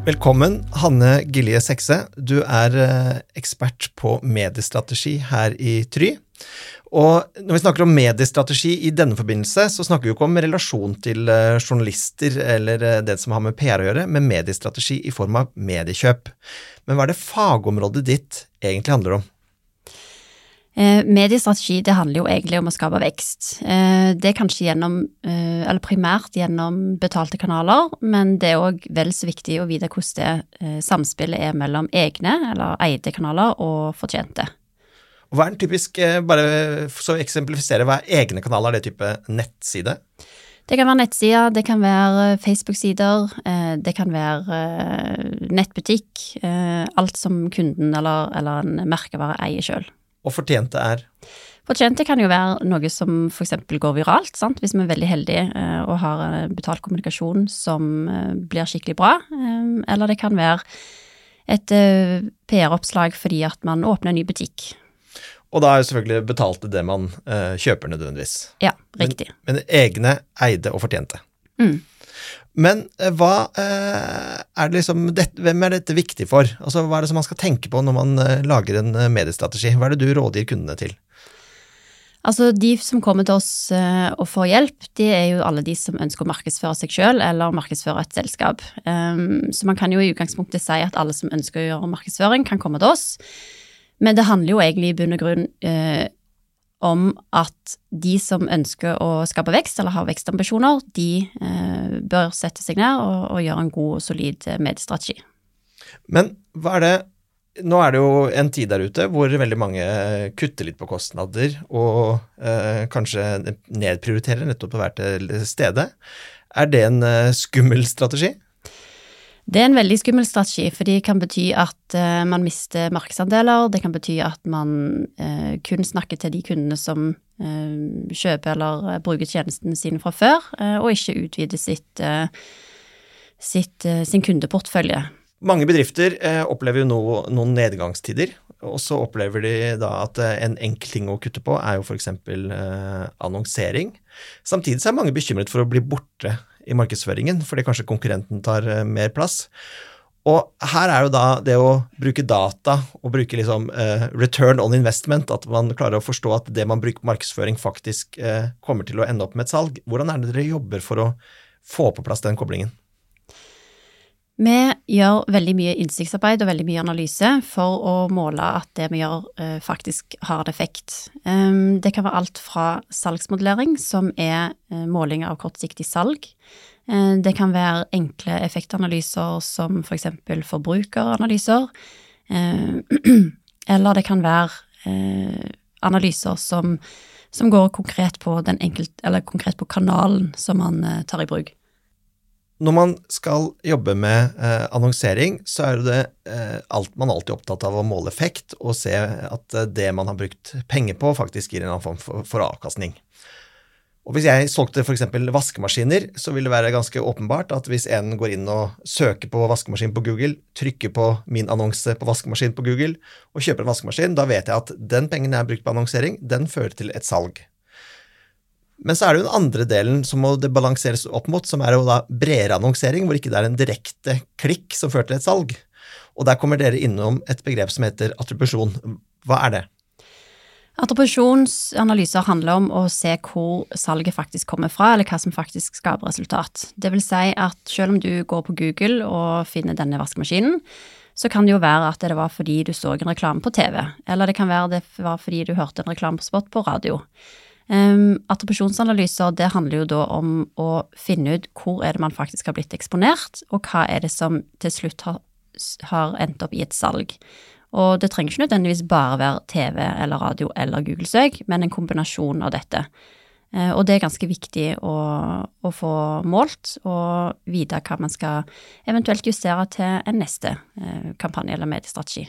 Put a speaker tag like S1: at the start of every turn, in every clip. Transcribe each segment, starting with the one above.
S1: Velkommen, Hanne Gilje Sekse. Du er eh, ekspert på mediestrategi her i Try. Og når vi snakker om mediestrategi i denne forbindelse, så snakker vi jo ikke om relasjon til eh, journalister eller eh, det som har med PR å gjøre, men mediestrategi i form av mediekjøp. Men hva er det fagområdet ditt egentlig handler om?
S2: Eh, mediestrategi det handler jo egentlig om å skape vekst. Eh, det er kanskje gjennom, eh, eller primært gjennom betalte kanaler, men det er òg vel så viktig å vite hvordan det samspillet er mellom egne eller eide kanaler og fortjente.
S1: Hva er den typisk, bare så å eksemplifisere, hva er egne kanaler? Er det type nettside?
S2: Det kan være nettsider, det kan være Facebook-sider, det kan være nettbutikk. Alt som kunden eller, eller en merkevare eier sjøl.
S1: Og fortjente er?
S2: Fortjente kan jo være noe som f.eks. går viralt, sant? hvis vi er veldig heldige eh, og har eh, betalt kommunikasjon som eh, blir skikkelig bra. Eller det kan være et PR-oppslag fordi at man åpner en ny butikk.
S1: Og da er jo selvfølgelig betalte det man kjøper nødvendigvis.
S2: Ja, riktig.
S1: Men, men egne, eide og fortjente.
S2: Mm.
S1: Men eh, hva eh, er det liksom Hvem er dette viktig for? Altså, Hva er det som man skal tenke på når man eh, lager en mediestrategi? Hva er det du rådgir kundene til?
S2: Altså, de som kommer til oss og får hjelp, de er jo alle de som ønsker å markedsføre seg sjøl eller markedsføre et selskap. Um, så man kan jo i utgangspunktet si at alle som ønsker å gjøre markedsføring, kan komme til oss. Men det handler jo egentlig i bunn og grunn om at de som ønsker å skape vekst eller har vekstambisjoner, de eh, bør sette seg ned og, og gjøre en god og solid eh, mediestrategi.
S1: Men hva er det Nå er det jo en tid der ute hvor veldig mange kutter litt på kostnader og eh, kanskje nedprioriterer nettopp å være til stede. Er det en eh, skummel strategi?
S2: Det er en veldig skummel strategi, for det kan bety at uh, man mister markedsandeler. Det kan bety at man uh, kun snakker til de kundene som uh, kjøper eller bruker tjenestene sine fra før, og ikke utvider sitt, sitt, sin kundeportfølje.
S1: Mange bedrifter opplever jo nå, noen nedgangstider, og så opplever de da at en enkel ting å kutte på er jo f.eks. Annonsering. Samtidig så er mange bekymret for å bli borte i markedsføringen, fordi kanskje konkurrenten tar eh, mer plass. Og her er jo da det å bruke data og bruke liksom eh, return on investment, at man klarer å forstå at det man bruker markedsføring faktisk eh, kommer til å ende opp med et salg. Hvordan er det dere jobber for å få på plass den koblingen?
S2: Vi gjør veldig mye innsiktsarbeid og veldig mye analyse for å måle at det vi gjør, eh, faktisk har en effekt. Um, det kan være alt fra salgsmodellering, som er eh, måling av kortsiktig salg. Eh, det kan være enkle effektanalyser som for eksempel forbrukeranalyser. Eh, eller det kan være eh, analyser som, som går konkret på, enkelt, konkret på kanalen som man tar i bruk.
S1: Når man skal jobbe med eh, annonsering, så er det eh, alt man alltid er opptatt av å måle effekt, og se at eh, det man har brukt penger på, faktisk gir en annen form for, for avkastning. Og Hvis jeg solgte f.eks. vaskemaskiner, så vil det være ganske åpenbart at hvis en går inn og søker på vaskemaskin på Google, trykker på min annonse på vaskemaskin på Google og kjøper en vaskemaskin, da vet jeg at den pengen jeg har brukt på annonsering, den fører til et salg. Men så er det jo den andre delen som må det balanseres opp mot, som er jo da bredere annonsering, hvor ikke det er en direkte klikk som fører til et salg. Og der kommer dere innom et begrep som heter attribusjon. Hva er det?
S2: Attribusjonsanalyser handler om å se hvor salget faktisk kommer fra, eller hva som faktisk skaper resultat. Det vil si at selv om du går på Google og finner denne vaskemaskinen, så kan det jo være at det var fordi du så en reklame på TV, eller det kan være det var fordi du hørte en reklame på spot på radio. Um, attribusjonsanalyser det handler jo da om å finne ut hvor er det man faktisk har blitt eksponert, og hva er det som til slutt har, har endt opp i et salg. Og det trenger ikke nødvendigvis bare være TV eller radio eller Google-søk, men en kombinasjon av dette. Uh, og det er ganske viktig å, å, få målt og vite hva man skal eventuelt justere til en neste uh, kampanje eller mediestrategi.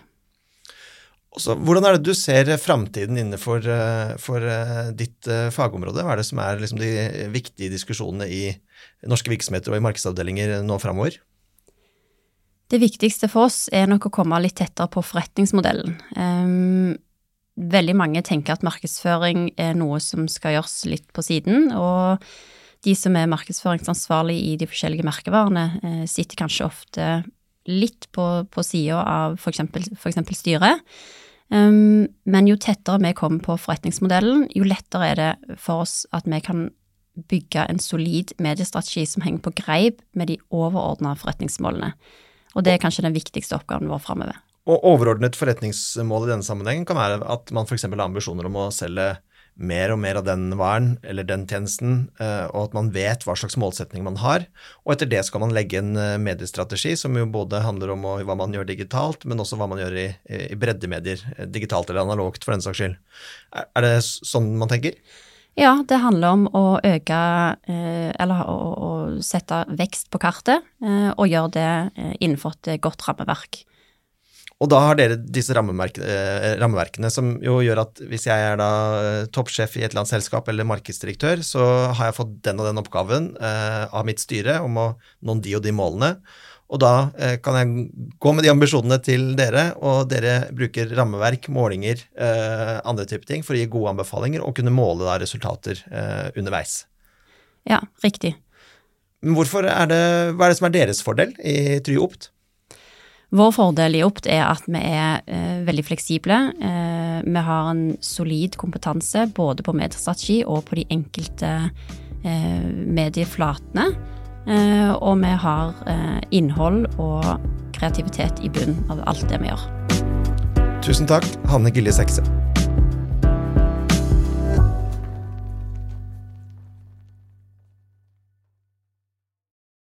S1: Også, hvordan er det du ser framtiden innenfor uh, for, uh, ditt uh, fagområde? Hva er det som er liksom, de viktige diskusjonene i norske virksomheter og i markedsavdelinger nå framover?
S2: Det viktigste for oss er nok å komme litt tettere på forretningsmodellen. Um, veldig mange tenker at markedsføring er noe som skal gjøres litt på siden, og de som er markedsføringsansvarlig i de forskjellige merkevarene, sitter kanskje ofte litt på, på sida av f.eks. styret. Um, men jo tettere vi kommer på forretningsmodellen, jo lettere er det for oss at vi kan bygge en solid mediestrategi som henger på greip med de overordna forretningsmålene. Og det er kanskje den viktigste oppgaven vår framover.
S1: Og overordnet forretningsmål i denne sammenhengen kan være at man f.eks. har ambisjoner om å selge mer og mer av den varen eller den tjenesten, eh, og at man vet hva slags målsetning man har. Og etter det skal man legge en eh, mediestrategi som jo både handler om hva man gjør digitalt, men også hva man gjør i, i breddemedier, eh, digitalt eller analogt for den saks skyld. Er det sånn man tenker?
S2: Ja, det handler om å øke Eller å, sette vekst på kartet, og gjøre det innenfor et godt rammeverk.
S1: Og da har dere disse eh, rammeverkene som jo gjør at hvis jeg er da eh, toppsjef i et eller annet selskap eller markedsdirektør, så har jeg fått den og den oppgaven eh, av mitt styre om å nå de og de målene. Og da eh, kan jeg gå med de ambisjonene til dere, og dere bruker rammeverk, målinger, eh, andre typer ting for å gi gode anbefalinger og kunne måle da resultater eh, underveis.
S2: Ja, riktig.
S1: Men hvorfor er det, hva er det som er deres fordel i Tryopt?
S2: Vår fordel i Opt er at vi er eh, veldig fleksible. Eh, vi har en solid kompetanse både på mediestrategi og på de enkelte eh, medieflatene. Eh, og vi har eh, innhold og kreativitet i bunn av alt det vi gjør.
S1: Tusen takk, Hanne Gilje Sekse.